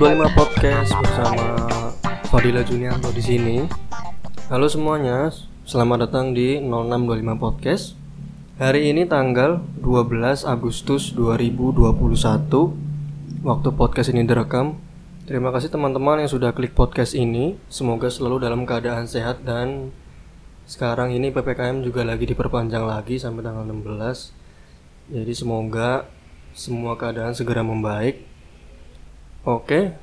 0625 Podcast bersama Fadila Junianto di sini. Halo semuanya, selamat datang di 0625 Podcast. Hari ini tanggal 12 Agustus 2021. Waktu podcast ini direkam. Terima kasih teman-teman yang sudah klik podcast ini. Semoga selalu dalam keadaan sehat dan sekarang ini PPKM juga lagi diperpanjang lagi sampai tanggal 16. Jadi semoga semua keadaan segera membaik Oke,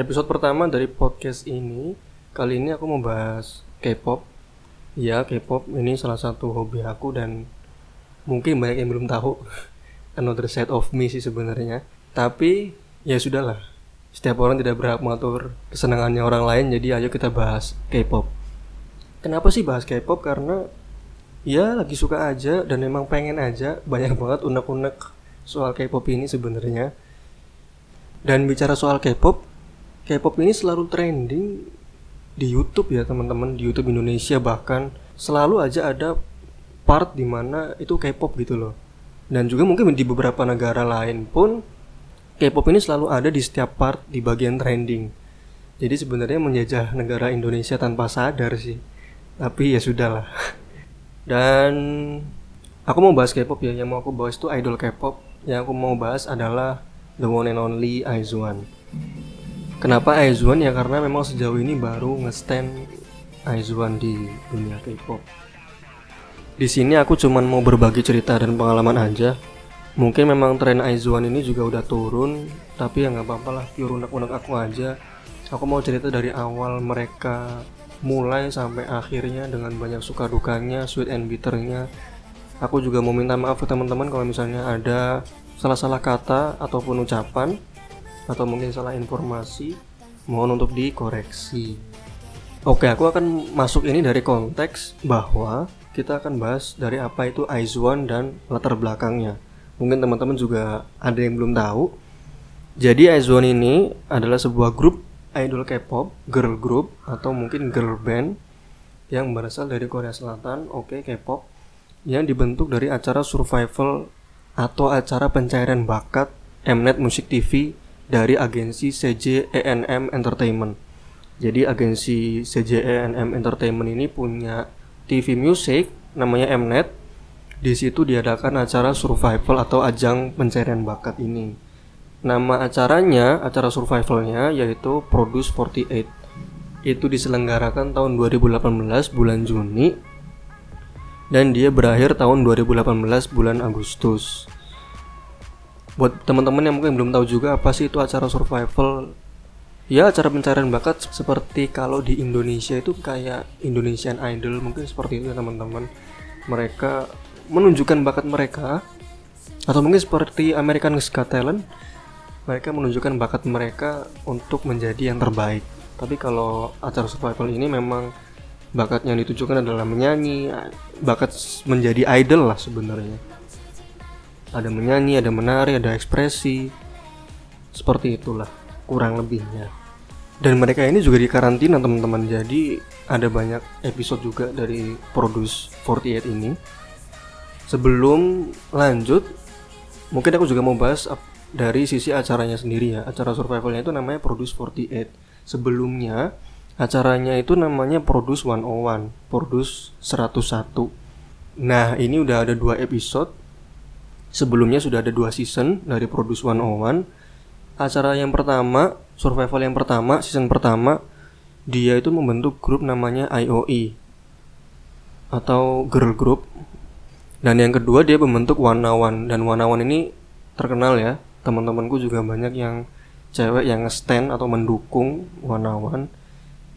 episode pertama dari podcast ini kali ini aku mau bahas K-pop. Ya, K-pop ini salah satu hobi aku dan mungkin banyak yang belum tahu another side of me sih sebenarnya. Tapi ya sudahlah, setiap orang tidak berhak mengatur kesenangannya orang lain. Jadi ayo kita bahas K-pop. Kenapa sih bahas K-pop? Karena ya lagi suka aja dan memang pengen aja banyak banget unek-unek soal K-pop ini sebenarnya dan bicara soal K-pop, K-pop ini selalu trending di YouTube ya teman-teman di YouTube Indonesia bahkan selalu aja ada part di mana itu K-pop gitu loh. Dan juga mungkin di beberapa negara lain pun K-pop ini selalu ada di setiap part di bagian trending. Jadi sebenarnya menjajah negara Indonesia tanpa sadar sih. Tapi ya sudahlah. Dan aku mau bahas K-pop ya. Yang mau aku bahas itu idol K-pop. Yang aku mau bahas adalah the one and only Aizuan. Kenapa Aizuan ya karena memang sejauh ini baru nge-stand Aizuan di dunia K-pop. Di sini aku cuman mau berbagi cerita dan pengalaman aja. Mungkin memang tren Aizuan ini juga udah turun, tapi ya nggak apa-apa lah, pure unek-unek aku aja. Aku mau cerita dari awal mereka mulai sampai akhirnya dengan banyak suka dukanya, sweet and bitternya. Aku juga mau minta maaf ke teman-teman kalau misalnya ada salah-salah kata ataupun ucapan atau mungkin salah informasi mohon untuk dikoreksi. Oke, aku akan masuk ini dari konteks bahwa kita akan bahas dari apa itu Aizuan dan latar belakangnya. Mungkin teman-teman juga ada yang belum tahu. Jadi Aizuan ini adalah sebuah grup idol K-pop, girl group atau mungkin girl band yang berasal dari Korea Selatan, oke okay, K-pop, yang dibentuk dari acara survival atau acara pencairan bakat Mnet Music TV dari agensi CJ ENM Entertainment. Jadi agensi CJ ENM Entertainment ini punya TV music namanya Mnet. Di situ diadakan acara survival atau ajang pencarian bakat ini. Nama acaranya, acara survivalnya yaitu Produce 48. Itu diselenggarakan tahun 2018 bulan Juni dan dia berakhir tahun 2018 bulan Agustus. Buat teman-teman yang mungkin belum tahu juga apa sih itu acara survival? Ya acara pencarian bakat seperti kalau di Indonesia itu kayak Indonesian Idol mungkin seperti itu ya teman-teman. Mereka menunjukkan bakat mereka Atau mungkin seperti American Got Talent Mereka menunjukkan bakat mereka untuk menjadi yang terbaik. Tapi kalau acara survival ini memang bakat yang ditujukan adalah menyanyi bakat menjadi idol lah sebenarnya. Ada menyanyi ada menari ada ekspresi seperti itulah kurang lebihnya. Dan mereka ini juga di karantina teman-teman. Jadi ada banyak episode juga dari Produce 48 ini. Sebelum lanjut mungkin aku juga mau bahas dari sisi acaranya sendiri ya. Acara survivalnya itu namanya Produce 48 sebelumnya Acaranya itu namanya Produce 101, Produce 101. Nah, ini udah ada dua episode. Sebelumnya sudah ada dua season dari Produce 101. Acara yang pertama, survival yang pertama, season pertama, dia itu membentuk grup namanya IOE atau girl group. Dan yang kedua dia membentuk Wanawan dan Wanawan ini terkenal ya. Teman-temanku juga banyak yang cewek yang stand atau mendukung Wanawan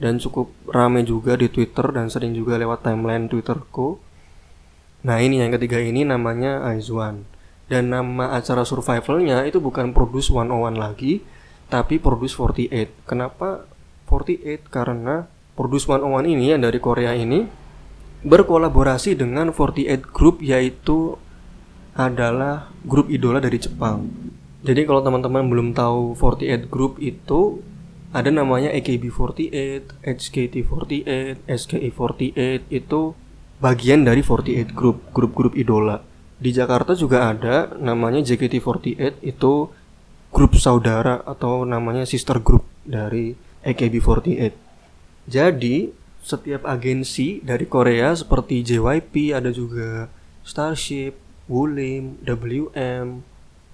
dan cukup rame juga di Twitter dan sering juga lewat timeline Twitterku. Nah ini yang ketiga ini namanya Aizuan dan nama acara survivalnya itu bukan Produce 101 lagi tapi Produce 48. Kenapa 48? Karena Produce 101 ini yang dari Korea ini berkolaborasi dengan 48 Group yaitu adalah grup idola dari Jepang. Jadi kalau teman-teman belum tahu 48 Group itu ada namanya AKB48, HKT48, SKE48 itu bagian dari 48 group, grup-grup idola. Di Jakarta juga ada namanya JKT48 itu grup saudara atau namanya sister group dari AKB48. Jadi, setiap agensi dari Korea seperti JYP, ada juga Starship, Wulim, WM,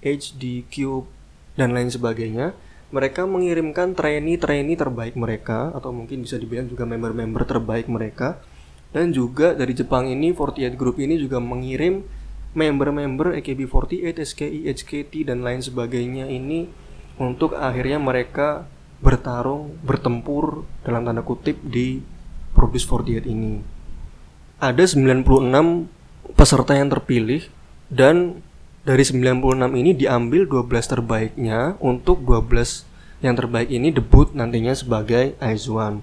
HD, Cube, dan lain sebagainya. Mereka mengirimkan trainee-trainee terbaik mereka atau mungkin bisa dibilang juga member-member terbaik mereka. Dan juga dari Jepang ini 48 Group ini juga mengirim member-member AKB48, SKI, HKT dan lain sebagainya ini untuk akhirnya mereka bertarung, bertempur dalam tanda kutip di Produce 48 ini. Ada 96 peserta yang terpilih dan dari 96 ini diambil 12 terbaiknya untuk 12 yang terbaik ini debut nantinya sebagai Aizwan.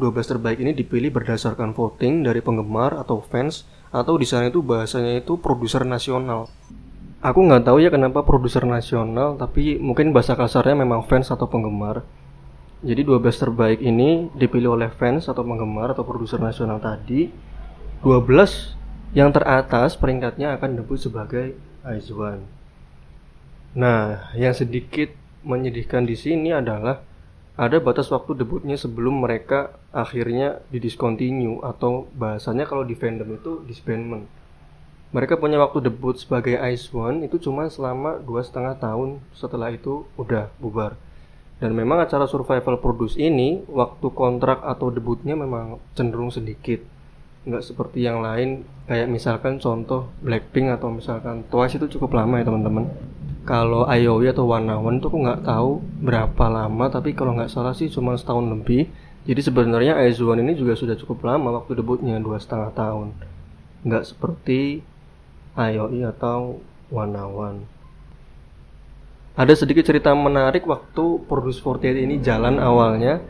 12 terbaik ini dipilih berdasarkan voting dari penggemar atau fans atau di sana itu bahasanya itu produser nasional. Aku nggak tahu ya kenapa produser nasional, tapi mungkin bahasa kasarnya memang fans atau penggemar. Jadi 12 terbaik ini dipilih oleh fans atau penggemar atau produser nasional tadi. 12 yang teratas peringkatnya akan debut sebagai Aizwan. Nah, yang sedikit menyedihkan di sini adalah ada batas waktu debutnya sebelum mereka akhirnya didiscontinue atau bahasanya kalau di fandom itu disbandment. Mereka punya waktu debut sebagai Ice One itu cuma selama dua setengah tahun setelah itu udah bubar. Dan memang acara survival produce ini waktu kontrak atau debutnya memang cenderung sedikit. Nggak seperti yang lain kayak misalkan contoh Blackpink atau misalkan Twice itu cukup lama ya teman-teman. Kalau IOI atau One One itu aku nggak tahu berapa lama tapi kalau nggak salah sih cuma setahun lebih. Jadi sebenarnya One ini juga sudah cukup lama waktu debutnya dua setengah tahun. Nggak seperti IOI atau One One. Ada sedikit cerita menarik waktu Produce 48 ini jalan awalnya.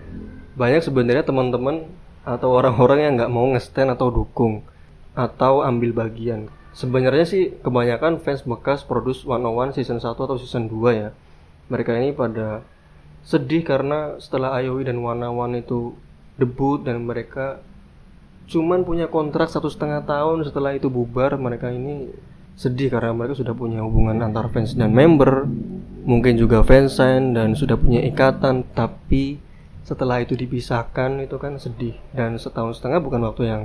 Banyak sebenarnya teman-teman atau orang-orang yang nggak mau ngestand atau dukung atau ambil bagian. Sebenarnya sih kebanyakan fans bekas Produce 101 season 1 atau season 2 ya. Mereka ini pada sedih karena setelah IOI dan 101 itu debut dan mereka cuman punya kontrak satu setengah tahun setelah itu bubar mereka ini sedih karena mereka sudah punya hubungan antar fans dan member mungkin juga fansign dan sudah punya ikatan tapi setelah itu dipisahkan itu kan sedih. Dan setahun setengah bukan waktu yang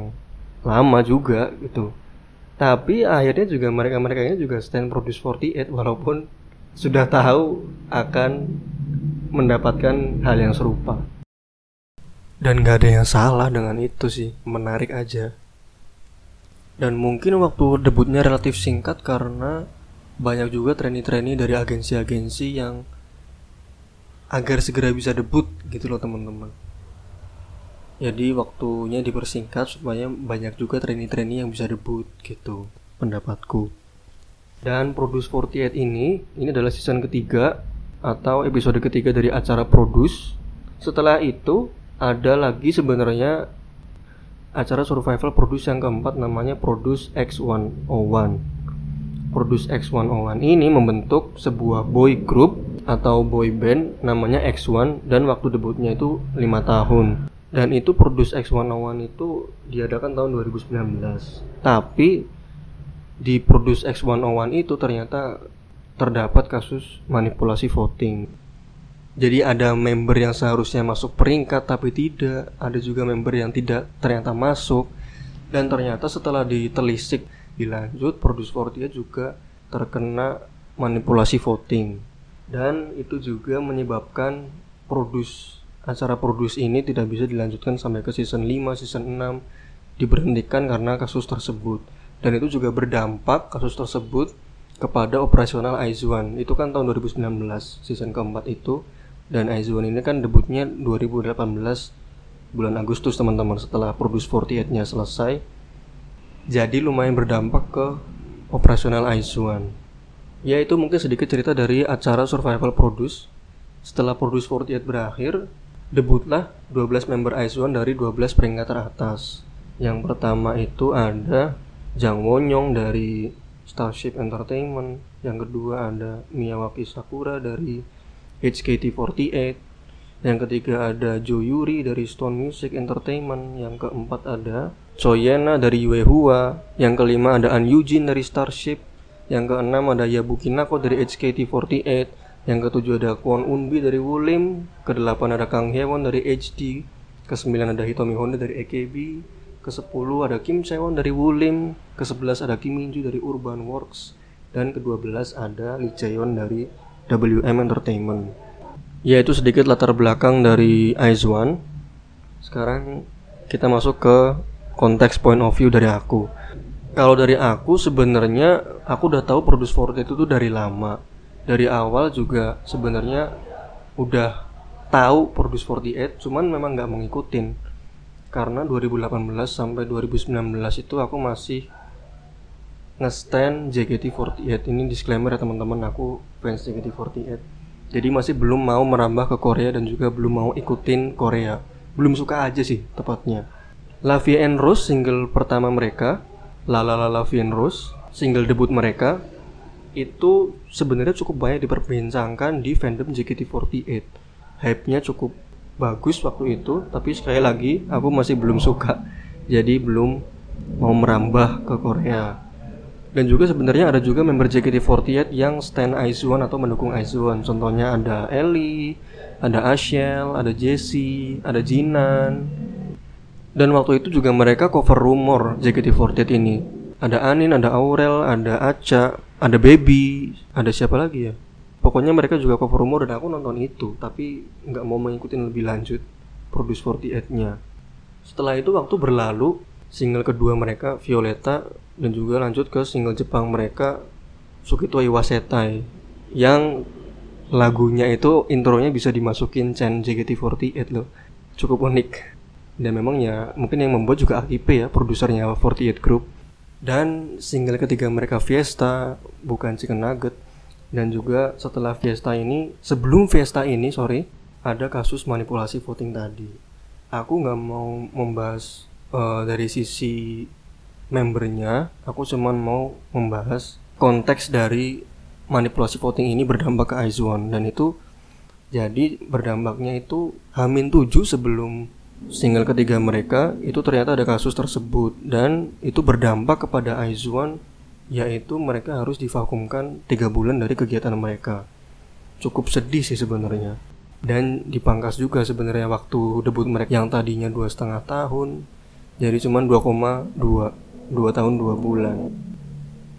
lama juga gitu. Tapi akhirnya juga mereka-mereka ini juga stand produce 48 walaupun sudah tahu akan mendapatkan hal yang serupa. Dan gak ada yang salah dengan itu sih menarik aja. Dan mungkin waktu debutnya relatif singkat karena banyak juga trainee-trainee dari agensi-agensi yang agar segera bisa debut gitu loh teman-teman. Jadi waktunya dipersingkat supaya banyak juga trainee-trainee yang bisa debut gitu pendapatku. Dan Produce 48 ini ini adalah season ketiga atau episode ketiga dari acara Produce. Setelah itu ada lagi sebenarnya acara survival Produce yang keempat namanya Produce X101 Produce X101 ini membentuk sebuah boy group atau boy band namanya X1 dan waktu debutnya itu 5 tahun. Dan itu Produce X101 itu diadakan tahun 2019. Tapi di Produce X101 itu ternyata terdapat kasus manipulasi voting. Jadi ada member yang seharusnya masuk peringkat tapi tidak, ada juga member yang tidak ternyata masuk dan ternyata setelah ditelisik dilanjut Produce 48 juga terkena manipulasi voting. Dan itu juga menyebabkan produce acara produce ini tidak bisa dilanjutkan sampai ke season 5, season 6 diberhentikan karena kasus tersebut. Dan itu juga berdampak kasus tersebut kepada operasional Aizuan. Itu kan tahun 2019 season keempat itu. Dan Aizuan ini kan debutnya 2018 bulan Agustus teman-teman setelah Produce 48 nya selesai jadi lumayan berdampak ke operasional Aizuan. Ya itu mungkin sedikit cerita dari acara Survival Produce. Setelah Produce 48 berakhir, debutlah 12 member Aizuan dari 12 peringkat teratas. Yang pertama itu ada Jang Wonyong dari Starship Entertainment. Yang kedua ada Miyawaki Sakura dari HKT48. Yang ketiga ada Jo Yuri dari Stone Music Entertainment. Yang keempat ada Choyena dari Yuehua, yang kelima ada An Yujin dari Starship, yang keenam ada Yabuki Nako dari HKT48, Yang ketujuh ada Kwon Unbi dari Wulim, kedelapan ada Kang Hyewon dari HD, kesembilan ada Hitomi Honda dari AKB, ke-10 ada Kim Sewon dari Wulim, ke-11 ada Kim Minju dari Urban Works, dan ke-12 ada Lee Jaeon dari WM Entertainment. Ya itu sedikit latar belakang dari Aizwan. Sekarang kita masuk ke konteks point of view dari aku. Kalau dari aku sebenarnya aku udah tahu Produce 48 itu tuh dari lama. Dari awal juga sebenarnya udah tahu Produce 48, cuman memang nggak mengikutin karena 2018 sampai 2019 itu aku masih nge-stand JKT48 ini disclaimer ya teman-teman aku fans JKT48 jadi masih belum mau merambah ke Korea dan juga belum mau ikutin Korea. Belum suka aja sih tepatnya. La Vie Rose single pertama mereka. La La La La Vie Rose single debut mereka. Itu sebenarnya cukup banyak diperbincangkan di fandom JKT48 hype-nya cukup bagus waktu itu tapi sekali lagi aku masih belum suka. Jadi belum mau merambah ke Korea dan juga sebenarnya ada juga member JKT48 yang stand Aizuan atau mendukung Aizuan contohnya ada Ellie ada Ashel ada Jessie ada Jinan. Dan waktu itu juga mereka cover rumor JKT48 ini. Ada Anin ada Aurel ada Acha ada Baby ada siapa lagi ya? Pokoknya mereka juga cover rumor dan aku nonton itu tapi nggak mau mengikuti lebih lanjut Produce 48 nya setelah itu waktu berlalu single kedua mereka Violeta dan juga lanjut ke single Jepang mereka Sukito Iwasetai yang lagunya itu intronya bisa dimasukin Chen JKT48 loh. Cukup unik. Dan memang ya mungkin yang membuat juga AKP ya produsernya 48 Group. Dan single ketiga mereka Fiesta bukan Chicken Nugget. Dan juga setelah Fiesta ini sebelum Fiesta ini sorry ada kasus manipulasi voting tadi. Aku nggak mau membahas uh, dari sisi membernya aku cuman mau membahas konteks dari manipulasi voting ini berdampak ke Aizwan dan itu jadi berdampaknya itu Hamin 7 sebelum single ketiga mereka itu ternyata ada kasus tersebut dan itu berdampak kepada Aizwan yaitu mereka harus divakumkan tiga bulan dari kegiatan mereka. Cukup sedih sih sebenarnya. Dan dipangkas juga sebenarnya waktu debut mereka yang tadinya dua setengah tahun jadi cuma 2,2 dua tahun dua bulan.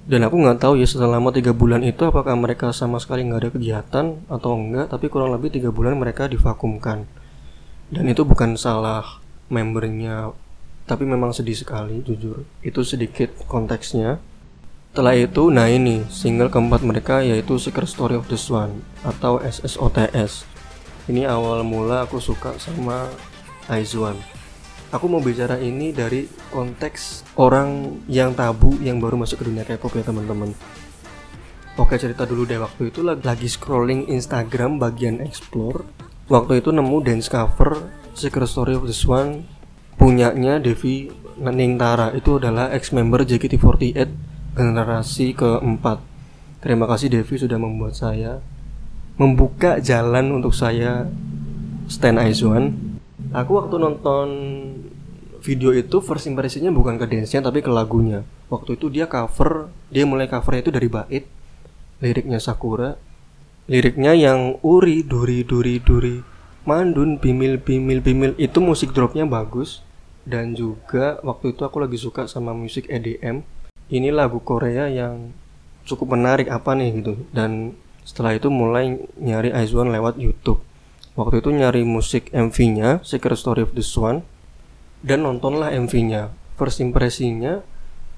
Dan aku nggak tahu ya selama tiga bulan itu apakah mereka sama sekali nggak ada kegiatan atau enggak, tapi kurang lebih tiga bulan mereka divakumkan. Dan itu bukan salah membernya, tapi memang sedih sekali jujur. Itu sedikit konteksnya. Setelah itu, nah ini single keempat mereka yaitu Secret Story of the Swan atau SSOTS. Ini awal mula aku suka sama Aizwan. Aku mau bicara ini dari konteks orang yang tabu yang baru masuk ke dunia K-pop ya teman-teman. Oke cerita dulu deh waktu itu lagi scrolling Instagram bagian explore. Waktu itu nemu dance cover Secret Story of the Swan punyanya Devi Ningtara itu adalah ex member JKT48 generasi keempat. Terima kasih Devi sudah membuat saya membuka jalan untuk saya stand Aizwan. Aku waktu nonton video itu first impressionnya bukan ke dance-nya tapi ke lagunya. Waktu itu dia cover, dia mulai covernya itu dari bait, liriknya Sakura, liriknya yang uri duri duri duri mandun bimil bimil bimil itu musik dropnya bagus. Dan juga waktu itu aku lagi suka sama musik EDM ini lagu Korea yang cukup menarik apa nih gitu. Dan setelah itu mulai nyari Aizwan lewat YouTube. Waktu itu nyari musik MV-nya Secret Story of the Swan dan nontonlah MV-nya first impresinya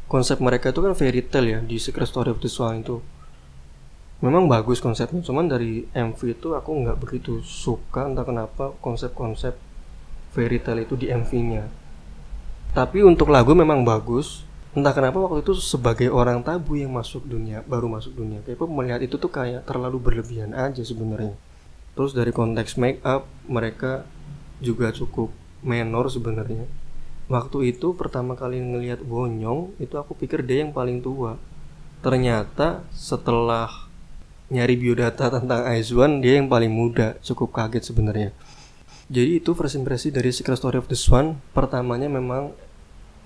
konsep mereka itu kan fairy tale ya di Secret Story of the Swan itu. Memang bagus konsepnya cuman dari MV itu aku nggak begitu suka entah kenapa konsep-konsep fairy tale itu di MV-nya tapi untuk lagu memang bagus. Entah kenapa waktu itu sebagai orang tabu yang masuk dunia baru masuk dunia. K-pop melihat itu tuh kayak terlalu berlebihan aja sebenarnya. Terus dari konteks make up mereka juga cukup menor sebenarnya. Waktu itu pertama kali ngelihat Wonyong itu aku pikir dia yang paling tua. Ternyata setelah nyari biodata tentang Aizwan dia yang paling muda. Cukup kaget sebenarnya. Jadi itu first impression dari Secret Story of the Swan. Pertamanya memang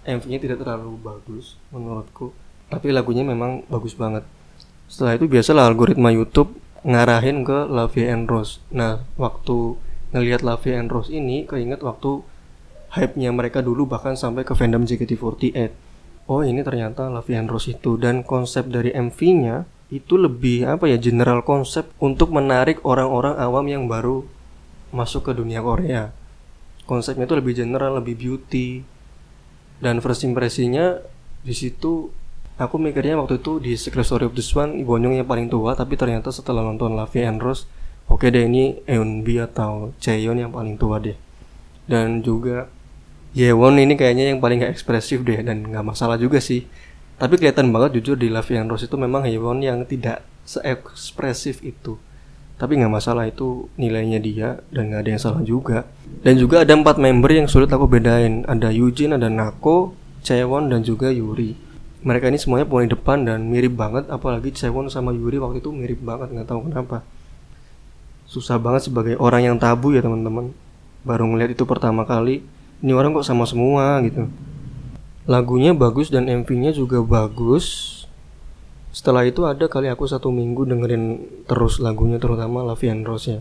MV-nya tidak terlalu bagus menurutku. Tapi lagunya memang bagus banget. Setelah itu biasalah algoritma YouTube ngarahin ke Lavie and Rose. Nah, waktu ngelihat Lavie and Rose ini keinget waktu hype-nya mereka dulu bahkan sampai ke fandom JKT48. Oh, ini ternyata Lavie and Rose itu dan konsep dari MV-nya itu lebih apa ya general konsep untuk menarik orang-orang awam yang baru masuk ke dunia Korea. Konsepnya itu lebih general, lebih beauty. Dan first impresinya di situ aku mikirnya waktu itu di Secret Story of the Swan Ibonyong yang paling tua tapi ternyata setelah nonton Lavie and Rose oke okay deh ini Eunbi atau Chaeyeon yang paling tua deh dan juga Yewon ini kayaknya yang paling gak ekspresif deh dan nggak masalah juga sih. Tapi kelihatan banget jujur di Lavie and Rose itu memang Yewon yang tidak seekspresif itu. Tapi nggak masalah itu nilainya dia dan nggak ada yang salah juga. Dan juga ada empat member yang sulit aku bedain. Ada Eugene ada Nako Chaewon dan juga Yuri. Mereka ini semuanya pemain depan dan mirip banget apalagi Cewon sama Yuri waktu itu mirip banget nggak tahu kenapa. Susah banget sebagai orang yang tabu ya teman-teman. Baru ngeliat itu pertama kali ini orang kok sama semua gitu. Lagunya bagus dan MV-nya juga bagus. Setelah itu ada kali aku satu minggu dengerin terus lagunya terutama Lavian Rose ya.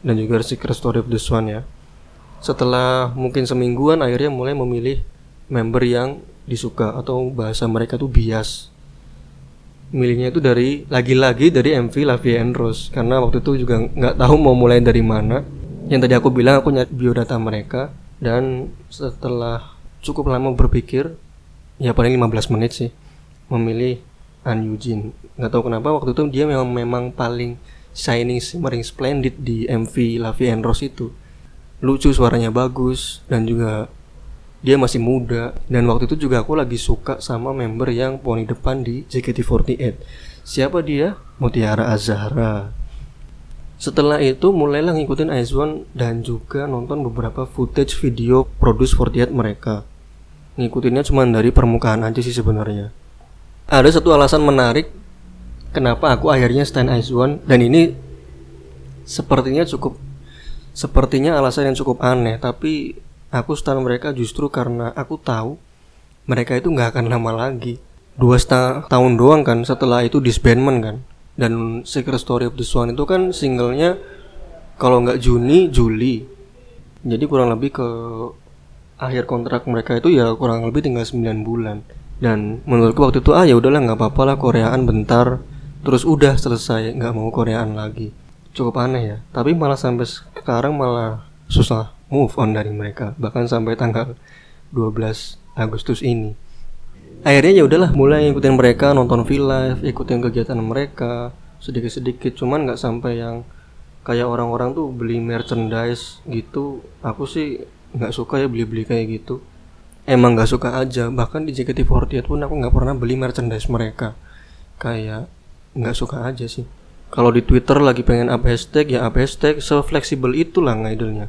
Dan juga Secret Story of the Swan ya. Setelah mungkin semingguan akhirnya mulai memilih member yang disuka atau bahasa mereka tuh bias. Milihnya itu dari lagi-lagi dari MV Lavie and Rose. Karena waktu itu juga nggak tahu mau mulai dari mana. Yang tadi aku bilang aku nyari biodata mereka dan setelah cukup lama berpikir ya paling 15 menit sih memilih An Eugene nggak tahu kenapa waktu itu dia memang memang paling shining shimmering splendid di MV Lavie and Rose itu. Lucu suaranya bagus dan juga dia masih muda. Dan waktu itu juga aku lagi suka sama member yang poni depan di JKT48 siapa dia? Mutiara Azhara setelah itu mulailah ngikutin Aizwan dan juga nonton beberapa footage video Produce 48 mereka ngikutinnya cuma dari permukaan aja sih sebenarnya ada satu alasan menarik kenapa aku akhirnya stand Aizwan dan ini sepertinya cukup sepertinya alasan yang cukup aneh tapi Aku stun mereka justru karena aku tahu mereka itu nggak akan lama lagi. Dua setengah tahun doang kan setelah itu disbandment kan. Dan Secret Story of the Swan itu kan singlenya kalau nggak Juni, Juli. Jadi kurang lebih ke akhir kontrak mereka itu ya kurang lebih tinggal 9 bulan. Dan menurutku waktu itu ah ya udahlah nggak apa-apa lah Koreaan bentar terus udah selesai nggak mau Koreaan lagi. Cukup aneh ya. Tapi malah sampai sekarang malah susah move on dari mereka bahkan sampai tanggal 12 Agustus ini akhirnya ya udahlah mulai ikutin mereka nonton film live ikutin kegiatan mereka sedikit-sedikit. Cuman nggak sampai yang kayak orang-orang tuh beli merchandise gitu. Aku sih nggak suka ya beli-beli kayak gitu. Emang nggak suka aja. Bahkan di JKT48 pun aku nggak pernah beli merchandise mereka. Kayak nggak suka aja sih. Kalau di Twitter lagi pengen up hashtag ya up hashtag. Se fleksibel itulah ngidolnya.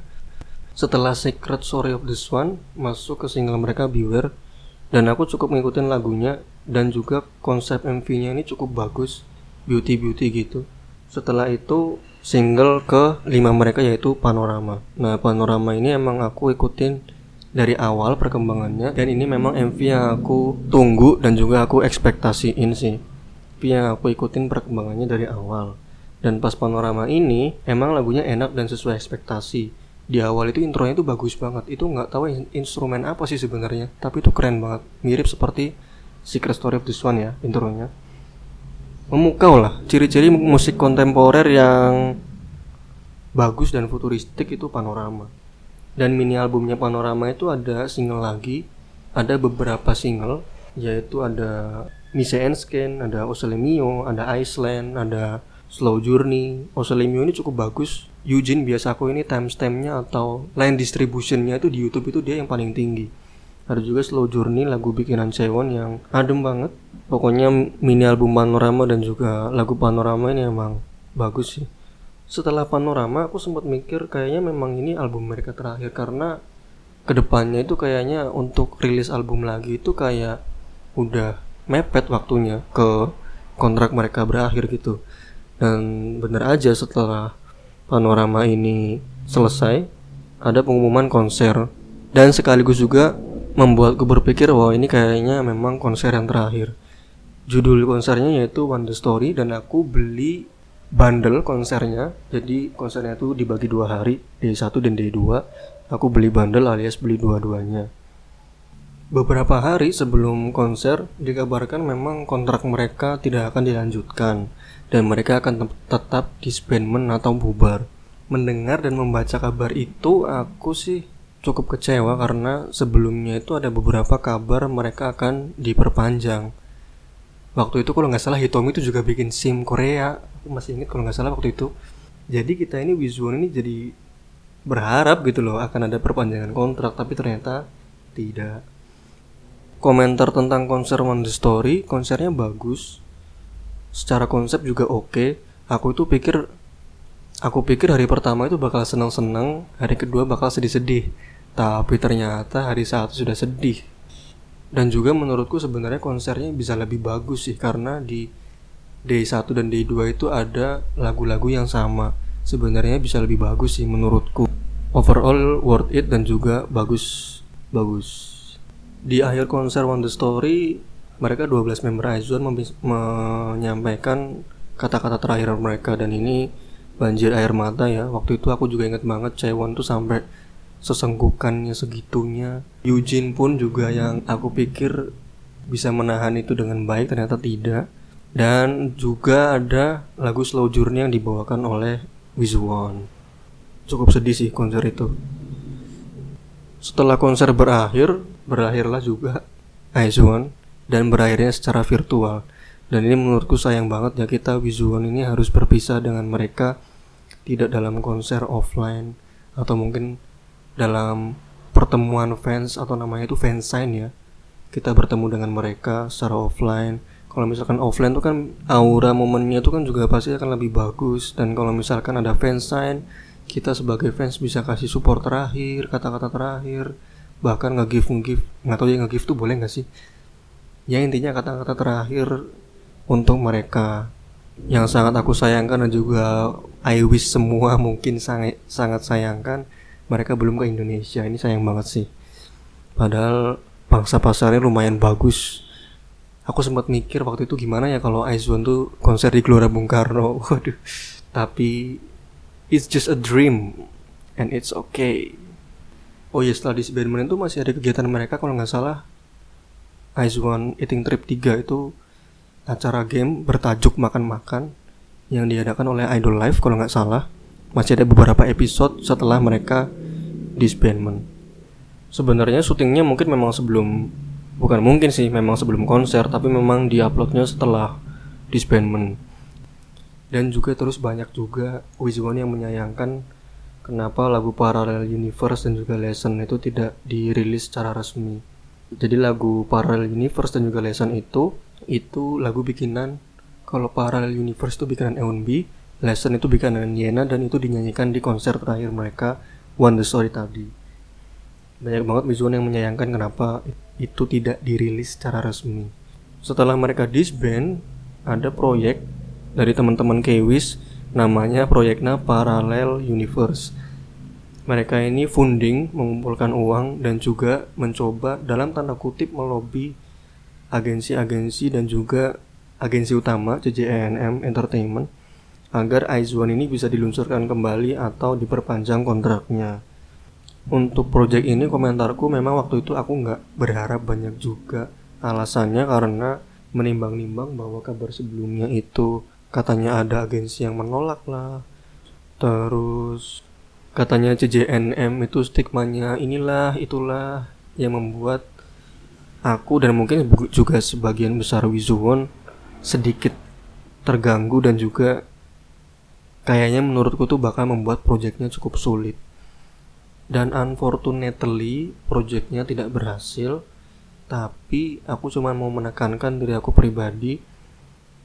Setelah Secret Story of the Swan masuk ke single mereka Beware dan aku cukup ngikutin lagunya dan juga konsep MV-nya ini cukup bagus beauty beauty gitu. Setelah itu single ke lima mereka yaitu Panorama. Nah Panorama ini emang aku ikutin dari awal perkembangannya dan ini memang MV yang aku tunggu dan juga aku ekspektasiin sih. MV yang aku ikutin perkembangannya dari awal. Dan pas panorama ini emang lagunya enak dan sesuai ekspektasi di awal itu intronya itu bagus banget. Itu nggak tahu instrumen apa sih sebenarnya tapi itu keren banget. Mirip seperti Secret Story of the Swan ya intronya. Memukau lah. Ciri-ciri musik kontemporer yang bagus dan futuristik itu panorama. Dan mini albumnya panorama itu ada single lagi ada beberapa single yaitu ada Mise Scan, ada Oselemio, ada Iceland, ada Slow Journey. Oselemio ini cukup bagus Eugene biasa aku ini timestampnya atau line distributionnya itu di YouTube itu dia yang paling tinggi. Ada juga Slow Journey lagu bikinan Cewon yang adem banget. Pokoknya mini album Panorama dan juga lagu Panorama ini emang bagus sih. Setelah Panorama aku sempat mikir kayaknya memang ini album mereka terakhir karena ke depannya itu kayaknya untuk rilis album lagi itu kayak udah mepet waktunya ke kontrak mereka berakhir gitu. Dan bener aja setelah panorama ini selesai, ada pengumuman konser. Dan sekaligus juga membuatku berpikir bahwa ini kayaknya memang konser yang terakhir. Judul konsernya yaitu The Story dan aku beli bundle konsernya. Jadi konsernya itu dibagi dua hari D1 dan D2 aku beli bundle alias beli dua-duanya. Beberapa hari sebelum konser dikabarkan memang kontrak mereka tidak akan dilanjutkan dan mereka akan tetap disbandment atau bubar. Mendengar dan membaca kabar itu aku sih cukup kecewa karena sebelumnya itu ada beberapa kabar mereka akan diperpanjang. Waktu itu kalau nggak salah Hitomi itu juga bikin SIM Korea. Aku masih ingat kalau nggak salah waktu itu. Jadi kita ini Wizuon ini jadi berharap gitu loh akan ada perpanjangan kontrak tapi ternyata tidak. Komentar tentang konser One Story konsernya bagus secara konsep juga oke. Okay. aku itu pikir aku pikir hari pertama itu bakal senang-senang hari kedua bakal sedih-sedih. Tapi ternyata hari satu sudah sedih. Dan juga menurutku sebenarnya konsernya bisa lebih bagus sih karena di D1 dan D2 itu ada lagu-lagu yang sama. Sebenarnya bisa lebih bagus sih menurutku. Overall worth it dan juga bagus. Bagus. Di akhir konser The Story mereka 12 member Aizwan menyampaikan kata-kata terakhir mereka. Dan ini banjir air mata ya. Waktu itu aku juga inget banget Cewon tuh sampai sesenggukannya segitunya. Eugene pun juga yang aku pikir bisa menahan itu dengan baik ternyata tidak. Dan juga ada lagu Slow Journey yang dibawakan oleh Wizwon. Cukup sedih sih konser itu. Setelah konser berakhir berakhirlah juga Aizwan dan berakhirnya secara virtual. Dan ini menurutku sayang banget ya kita Wizwon ini harus berpisah dengan mereka tidak dalam konser offline atau mungkin dalam pertemuan fans atau namanya itu fansign ya. Kita bertemu dengan mereka secara offline. Kalau misalkan offline tuh kan aura momennya tuh kan juga pasti akan lebih bagus. Dan kalau misalkan ada fansign kita sebagai fans bisa kasih support terakhir kata-kata terakhir bahkan nge-give nge-give nggak tahu ya nge-give tuh boleh nggak sih ya intinya kata-kata terakhir untuk mereka yang sangat aku sayangkan dan juga I wish semua mungkin sangat sangat sayangkan mereka belum ke Indonesia. Ini sayang banget sih. Padahal bangsa pasarnya lumayan bagus. Aku sempat mikir waktu itu gimana ya kalau Aizwan tuh konser di Gelora Bung Karno. Waduh. Tapi it's just a dream and it's okay. Oh ya setelah di tuh masih ada kegiatan mereka kalau nggak salah Aizwan Eating Trip 3 itu acara game bertajuk makan-makan yang diadakan oleh Idol Live kalau nggak salah masih ada beberapa episode setelah mereka disbandment. Sebenarnya syutingnya mungkin memang sebelum bukan mungkin sih memang sebelum konser tapi memang diuploadnya setelah disbandment. Dan juga terus banyak juga Wizwan yang menyayangkan kenapa lagu Parallel Universe dan juga Lesson itu tidak dirilis secara resmi. Jadi lagu Parallel Universe dan juga Lesson itu itu lagu bikinan kalau Parallel Universe itu bikinan Eunbi Lesson itu bikinan Yena dan itu dinyanyikan di konser terakhir mereka One The Story tadi. Banyak banget Mizuon yang menyayangkan kenapa itu tidak dirilis secara resmi. Setelah mereka disband, ada proyek dari teman-teman Kewis namanya proyeknya Parallel Universe. Mereka ini funding, mengumpulkan uang dan juga mencoba dalam tanda kutip melobi agensi-agensi dan juga agensi utama CJNM Entertainment agar Aizwan ini bisa diluncurkan kembali atau diperpanjang kontraknya. Untuk proyek ini komentarku memang waktu itu aku nggak berharap banyak juga. Alasannya karena menimbang-nimbang bahwa kabar sebelumnya itu katanya ada agensi yang menolak lah. Terus katanya CJNM itu stigmanya inilah itulah yang membuat aku dan mungkin juga sebagian besar Wizuwon sedikit terganggu dan juga kayaknya menurutku tuh bakal membuat proyeknya cukup sulit. Dan unfortunately proyeknya tidak berhasil, tapi aku cuma mau menekankan diri aku pribadi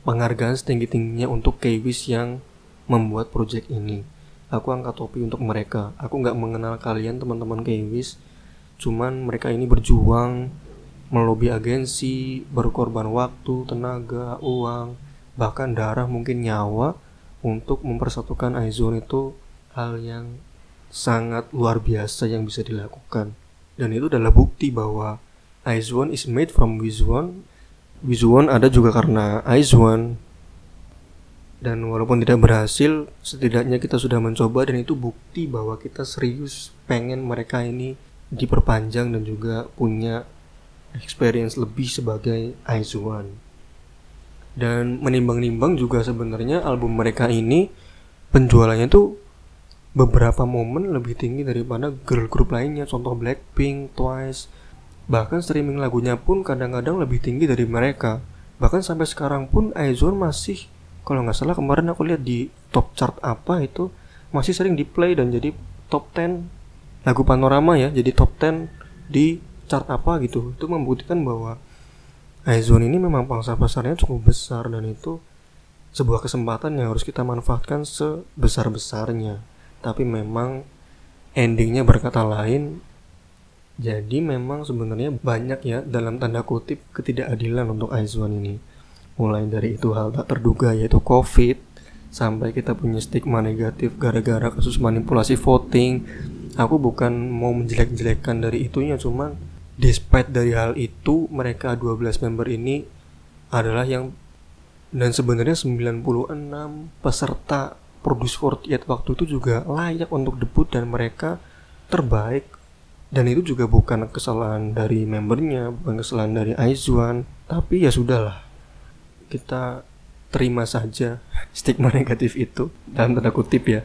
penghargaan setinggi-tingginya untuk Kewis yang membuat proyek ini. Aku angkat topi untuk mereka. Aku nggak mengenal kalian teman-teman Kewis, cuman mereka ini berjuang melobi agensi, berkorban waktu, tenaga, uang, bahkan darah mungkin nyawa untuk mempersatukan Aizon itu hal yang sangat luar biasa yang bisa dilakukan. Dan itu adalah bukti bahwa Aizwan is made from Wizwan Wizwan ada juga karena Aizwan dan walaupun tidak berhasil setidaknya kita sudah mencoba dan itu bukti bahwa kita serius pengen mereka ini diperpanjang dan juga punya experience lebih sebagai Aizuan dan menimbang-nimbang juga sebenarnya album mereka ini penjualannya tuh beberapa momen lebih tinggi daripada girl group lainnya. Contoh Blackpink, Twice bahkan streaming lagunya pun kadang-kadang lebih tinggi dari mereka. Bahkan sampai sekarang pun Aizuan masih kalau nggak salah kemarin aku lihat di top chart apa itu masih sering di play dan jadi top 10 lagu panorama ya jadi top 10 di chart apa gitu. Itu membuktikan bahwa iZone ini memang pangsa pasarnya cukup besar dan itu sebuah kesempatan yang harus kita manfaatkan sebesar-besarnya. Tapi memang endingnya berkata lain jadi memang sebenarnya banyak ya dalam tanda kutip ketidakadilan untuk iZone ini mulai dari itu hal tak terduga yaitu covid sampai kita punya stigma negatif gara-gara kasus manipulasi voting. Aku bukan mau menjelek-jelekkan dari itunya cuman despite dari hal itu mereka 12 member ini adalah yang dan sebenarnya 96 peserta Produce 48 waktu itu juga layak untuk debut dan mereka terbaik. Dan itu juga bukan kesalahan dari membernya bukan kesalahan dari Aizwan tapi ya sudahlah kita terima saja stigma negatif itu dalam tanda kutip ya.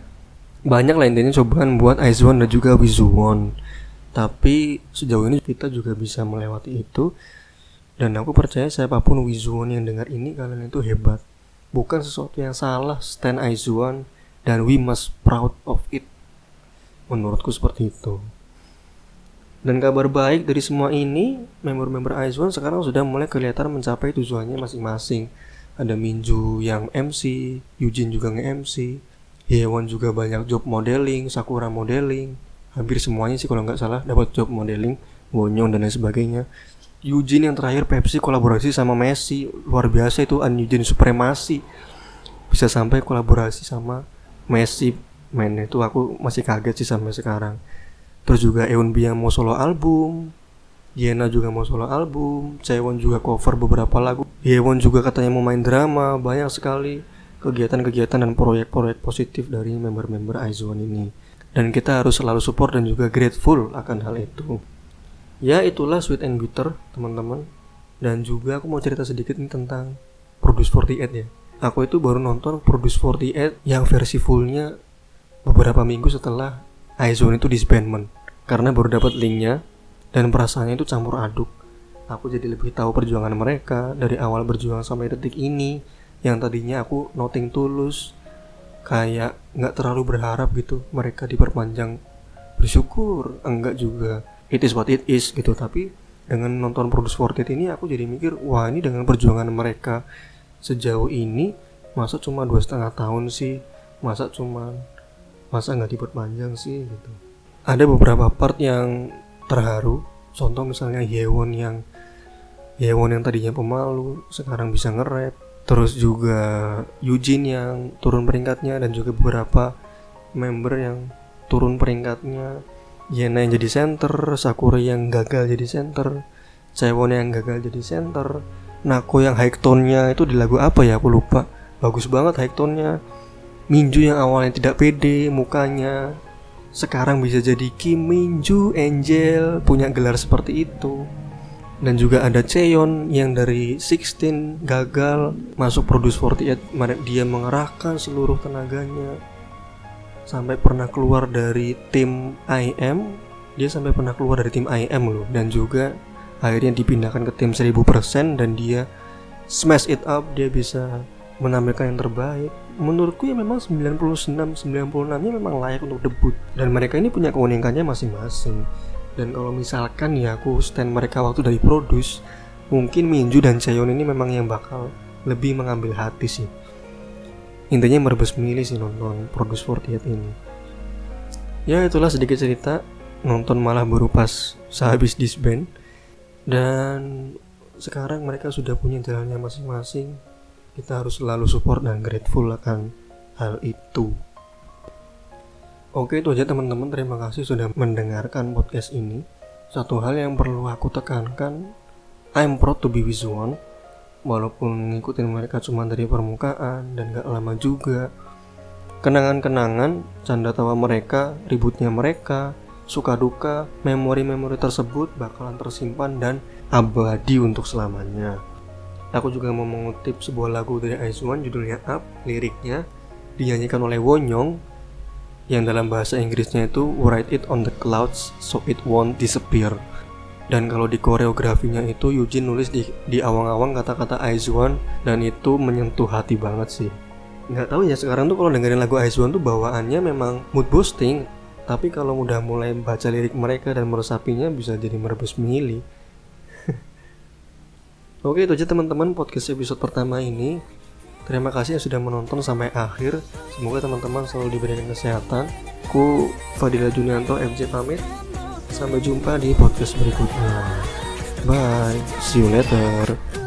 Banyak lah intinya cobaan buat Aizwan dan juga Wizuwon tapi sejauh ini kita juga bisa melewati itu. Dan aku percaya siapa pun Wizuwon yang dengar ini kalian itu hebat. Bukan sesuatu yang salah stand Aizwan dan we must proud of it. Menurutku seperti itu dan kabar baik dari semua ini, member-member Ice sekarang sudah mulai kelihatan mencapai tujuannya masing-masing. Ada Minju yang MC, Yujin juga nge-MC, Yeon juga banyak job modeling, Sakura modeling. Hampir semuanya sih kalau nggak salah dapat job modeling, Wonyong dan lain sebagainya. Yujin yang terakhir Pepsi kolaborasi sama Messi, luar biasa itu An Yujin supremasi. Bisa sampai kolaborasi sama Messi, men itu aku masih kaget sih sampai sekarang terus juga Eun Bi yang mau solo album Yena juga mau solo album Chaewon juga cover beberapa lagu. Yeon juga katanya mau main drama banyak sekali kegiatan-kegiatan dan proyek-proyek positif dari member-member IZONE ini. Dan kita harus selalu support dan juga grateful akan hal itu. Ya itulah Sweet and Bitter teman-teman. Dan juga aku mau cerita sedikit nih tentang Produce 48 ya. Aku itu baru nonton Produce 48 yang versi fullnya beberapa minggu setelah Aizone itu disbandment karena baru dapat linknya dan perasaannya itu campur aduk. Aku jadi lebih tahu perjuangan mereka dari awal berjuang sampai detik ini. Yang tadinya aku noting tulus kayak nggak terlalu berharap gitu mereka diperpanjang. Bersyukur enggak juga. It is what it is gitu. Tapi dengan nonton Produce Fortet ini aku jadi mikir wah ini dengan perjuangan mereka sejauh ini masa cuma dua setengah tahun sih? Masa cuma masa nggak diperpanjang sih gitu ada beberapa part yang terharu. Contoh misalnya Yewon yang Yewon yang tadinya pemalu sekarang bisa nge-rap. Terus juga Yujin yang turun peringkatnya dan juga beberapa member yang turun peringkatnya. Yena yang jadi center Sakura yang gagal jadi center Cewon yang gagal jadi center Nako yang high tone-nya itu di lagu apa ya? Aku lupa. Bagus banget high tone-nya Minju yang awalnya tidak pede mukanya sekarang bisa jadi Kim Minju Angel punya gelar seperti itu. Dan juga ada Cheon yang dari 16 gagal masuk Produce 48 dia mengerahkan seluruh tenaganya. Sampai pernah keluar dari tim IM dia sampai pernah keluar dari tim IM loh. Dan juga akhirnya dipindahkan ke tim 1000% dan dia smash it up. Dia bisa menampilkan yang terbaik. Menurutku ya memang 96 96 nya memang layak untuk debut. Dan mereka ini punya keunikannya masing-masing. Dan kalau misalkan ya aku stand mereka waktu dari produce mungkin Minju dan Chaeyoung ini memang yang bakal lebih mengambil hati sih. Intinya merebus milih sih nonton Produce 48 ini. Ya itulah sedikit cerita. Nonton malah baru pas sehabis disband. Dan sekarang mereka sudah punya jalannya masing-masing kita harus selalu support dan grateful akan hal itu. Oke itu aja teman-teman terima kasih sudah mendengarkan podcast ini. Satu hal yang perlu aku tekankan, I'm proud to be with one. walaupun ngikutin mereka cuma dari permukaan dan gak lama juga kenangan-kenangan canda tawa mereka ributnya mereka suka duka memori-memori tersebut bakalan tersimpan dan abadi untuk selamanya aku juga mau mengutip sebuah lagu dari Aizwan judulnya Up liriknya dinyanyikan oleh Wonyong yang dalam bahasa Inggrisnya itu write it on the clouds so it won't disappear. Dan kalau di koreografinya itu Yujin nulis di di awang-awang kata-kata Aizwan dan itu menyentuh hati banget sih. Nggak tahu ya sekarang tuh kalau dengerin lagu Aizwan tuh bawaannya memang mood boosting tapi kalau udah mulai baca lirik mereka dan meresapinya bisa jadi merebus mili Oke itu aja teman-teman podcast episode pertama ini Terima kasih yang sudah menonton sampai akhir. Semoga teman-teman selalu diberikan kesehatan. Ku Fadila Junianto FJ pamit. Sampai jumpa di podcast berikutnya. Bye. See you later.